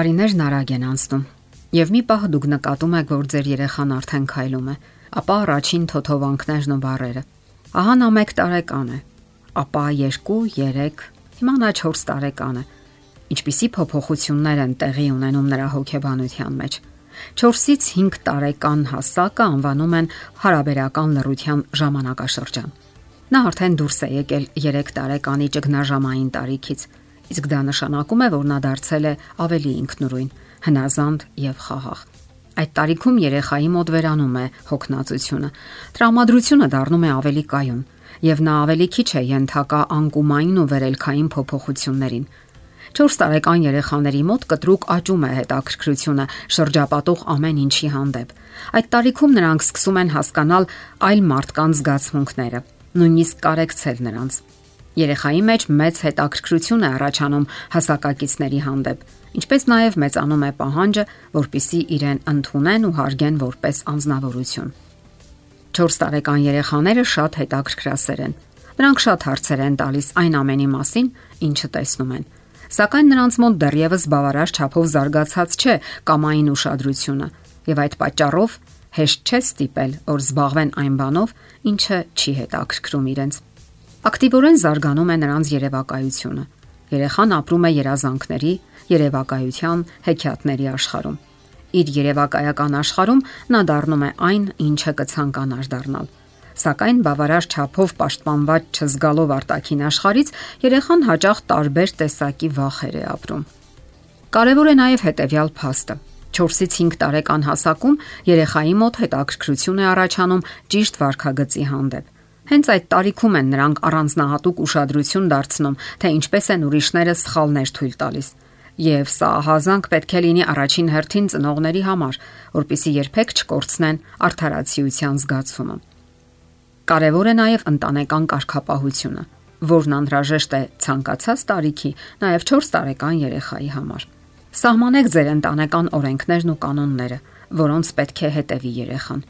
Տարիներն արագ են անցնում, եւ մի պահ դուք նկատում եք, որ ձեր երեխան արդեն քայլում է, ապա առաջին թոթովանքներն ու բառերը։ Ահա նա 1 տարեկան է, ապա 2, 3, հիմա նա 4 տարեկան է։ Ինչպիսի փոփոխություններ են տեղի ունենում նրա հոգեբանության մեջ։ 4-ից 5 տարեկան հասակը անվանում են հարաբերական լռության ժամանակաշրջան։ Նա արդեն դուրս է եկել 3 տարեկանի ճգնաժամային տարիքից, իսկ դա նշանակում է, որ նա դարձել է ավելի ինքնուրույն, հնազանդ եւ խաղաղ։ Այդ տարիքում երեխայի մոտ վերանում է հոգնածությունը։ Տրամադրությունը դառնում է ավելի կայուն, եւ նա ավելի քիչ է ենթակա անկումային ու վերելքային փոփոխություններին։ 4 տարեկան երեխաների մոտ կտրուկ աճում է հետաքրքրությունը շրջապատող ամեն ինչի հանդեպ։ Այդ տարիքում նրանք սկսում են հասկանալ այլ մարդկանց զգացմունքները, նույնիսկ կարեկցել նրանց։ Երեխայի մեջ մեծ հետաքրքրություն է առաջանում հասակակիցների հանդեպ, ինչպես նաև մեծանում է պահանջը, որpիսի իրեն ընդունեն ու հարգեն որպես անznավորություն։ 4 տարեկան երեխաները շատ հետաքրքրասեր են։ Նրանք շատ հարցեր են տալիս այն ամենի մասին, ինչը տեսնում են Սակայն նրանց մոտ դեռևս բավարար չափով զարգացած չէ կամային ուշադրությունը, եւ այդ պատճառով հեշտ չէ ստիպել, որ զբաղվեն այն բանով, ինչը չի հետաքրքրում իրենց։ Ակտիվորեն զարգանում է նրանց երևակայությունը։ Երեխան ապրում է երազանքների, երևակայության, հեքիաթների աշխարհում։ Իր երևակայական աշխարհում նա դառնում է այն, ինչը կցանկանար դառնալ Սակայն բավարար չափով պաշտպանված չզգալով արտաքին աշխարից երեխան հաճախ տարբեր տեսակի վախեր է ապրում։ Կարևոր է նաև հետևյալ փաստը. 4-ից 5 տարեկան հասակում երեխայի մոտ հետաքրքրություն է առաջանում ճիշտ վարքագծի հանդեպ։ Հենց այդ տարիքում են նրանք առանձնահատուկ ուշադրություն դարձնում, թե ինչպես են ուրիշները սխալներ թույլ տալիս։ Եվ սա հազանգ պետք է լինի առաջին հերթին ծնողների համար, որpիսի երբեք չկորցնեն արդարացիության զգացումը։ Կարևոր է նաև ընտանեկան կարգապահությունը, որն անհրաժեշտ է ցանկացած տարիքի, նաև 4 տարեկան երեխայի համար։ Սահմանեք ձեր ընտանեկան օրենքներն ու կանոնները, որոնց պետք է հետևի երեխան։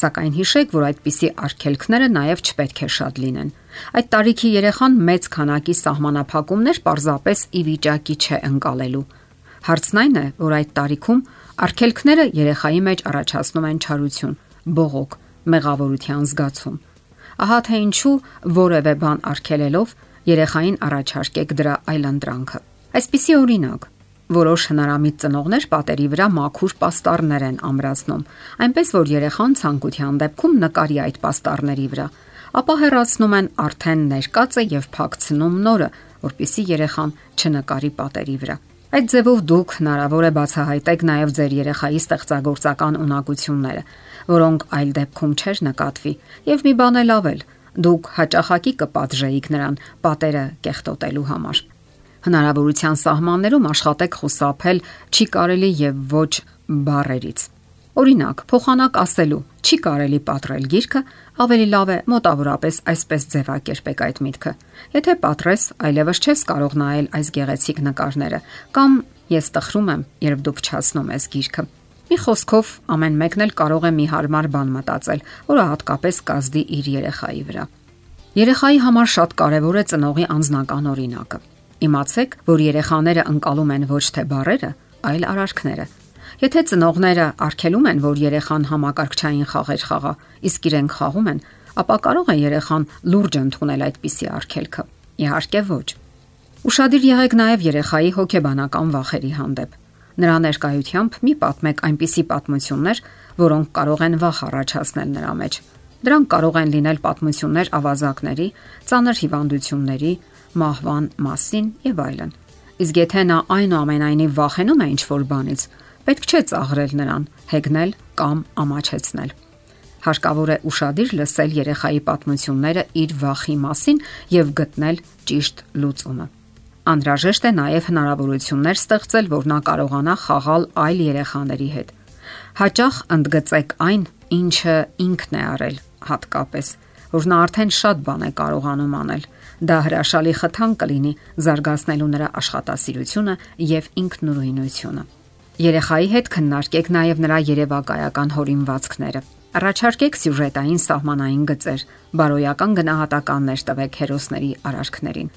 Սակայն հիշեք, որ այդպիսի արգելքները նաև չպետք է շատ լինեն։ Այդ տարիքի երեխան մեծ քանակի սահմանափակումներ պարզապես ի վիճակի չէ ընկալելու։ Հարցն այն է, որ այդ տարիքում արգելքները երեխայի մեջ առաջացնում են չարություն, բողոք, մեղավորության զգացում Ահա թե ինչու որևէ բան արգելելով երեխային առաջարկեք դրա այլընտրանքը։ Այսպիսի օրինակ Որոշ հնարամիտ ծնողներ պատերի վրա մաքուր պաստառներ են ամրացնում, այնպես որ երեխան ցանկության դեպքում նկարի այդ պաստառների վրա, ապա հեռացնում են արդեն ներկածը եւ փակցնում նորը, որpիսի երեխան չնկարի պատերի վրա։ Այդ ձևով դուք հնարավոր է բացահայտեք նաև ձեր երեխայի ստեղծագործական ունակությունները, որոնք այլ դեպքում չէր նկատվի, եւ մի բան էլ ավել, դուք հաճախակի կպատժեիք նրան պատերը կեղտոտելու համար։ Հնարավորության սահմաններում աշխատեք խուսափել չի կարելի եւ ոչ բարերից։ Օրինակ, փոխանակ ասելու՝ չի կարելի պատրել գիրքը, ավելի լավ է մոտավորապես այսպես ձևակերպեք այդ միտքը։ Եթե պատրես, այլևս չես կարող նայել այս գեղեցիկ նկարները, կամ ես տխրում եմ, երբ դու փչացնում ես գիրքը։ Մի խոսքով, ամեն մեկն էլ կարող է մի հարմար բան մտածել, որը հատկապես կազդի իր երեխայի վրա։ Երեխայի համար շատ կարևոր է ծնողի անձնական օրինակը։ Իմացեք, որ երեխաները ընկալում են ոչ թե բարերը, այլ արարքները։ Եթե ծնողները արգելում են, որ երեխան համակարգչային խաղեր խաղա, իսկ իրենք խաղում են, ապա կարող է երեխան լուրջ ընդունել այդպիսի արգելքը։ Իհարկե ոչ։ Ուշադիր եղեք նաև երեխայի հոգեբանական վախերի հանդեպ Նրա ներկայությամբ մի պատմեք այնպիսի պատմություններ, որոնք կարող են վախ առաջացնել նրա մեջ։ Դրանք կարող են լինել պատմություններ ավազակների, ծանր հիվանդությունների, մահվան մասին եւ այլն։ Իսկ եթե նա այնուամենայնիվ վախենում է ինչ-որ բանից, պետք չէ ծաղրել նրան, հեգնել կամ ամաչեցնել։ Հարկավոր է ուրախadir լսել երեխայի պատմությունները իր վախի մասին եւ գտնել ճիշտ լուծումը։ Անհրաժեշտ է նաև հնարավորություններ ստեղծել, որ նա կարողանա խաղալ այլ երեխաների հետ։ Հաճախ ընդգծեք այն, ինչը ինքն է արել հատկապես, որ նա արդեն շատ բան է կարողանում անել Դա հրաշալի խթան կլինի զարգացնելու նրա աշխատասիրությունը եւ ինքնուրույնությունը։ Երեխայի հետ քննարկեք նաև նրա երևակայական հորինվածքները։ Առաջարկեք սյուժետային սահմանային գծեր, բարոյական գնահատականներ տվեք հերոսների արարքներին։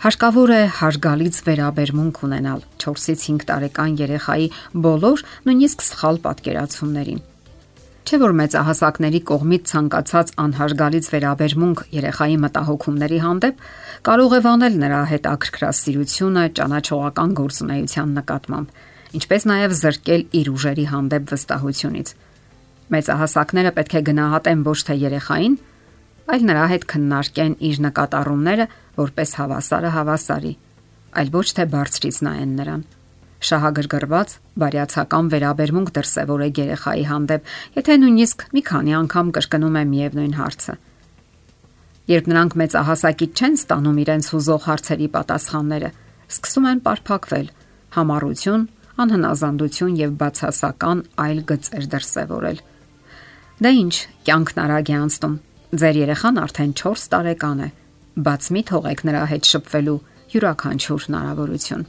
Հարկավոր է հարգալից վերաբերմունք ունենալ 4-ից 5 տարեկան երեխայի բոլոր, նույնիսկ սխալ պատկերացումներին։ Չէ որ մեծահասակների կողմից ցանկացած անհարգալից վերաբերմունք երեխայի մտահոգումների հանդեպ կարող է վանել նրա հետ ակրկրասիրությունը ճանաչողական գործունեության նկատմամբ, ինչպես նաև զրկել իր ուժերի հանդեպ վստահությունից։ Մեծահասակները պետք է գնահատեն ոչ թե երեխային, այլ նրա հետ քննարկեն իր նկատառումները որպես հավասարը հավասարի, այլ ոչ թե բարձրից նայեն նրան։ Շահագրգռված բարյացակամ վերաբերմունք դրսևորեք երեխայի հանդեպ, եթե նույնիսկ մի քանի անգամ կրկնում է միևնույն հարցը։ Երբ նրանք մեծահասակից չեն ստանում իրենց հուզող հարցերի պատասխանները, սկսում են պարփակվել, համառություն, անհնազանդություն եւ բացասական այլ գծեր դրսևորել։ Դա ինչ, կյանքն արագ է անցնում։ Ձեր երեխան արդեն 4 տարեկան է։ Բաց մի թողեք նրա հետ շփվելու յուրաքանչյուր հնարավորություն։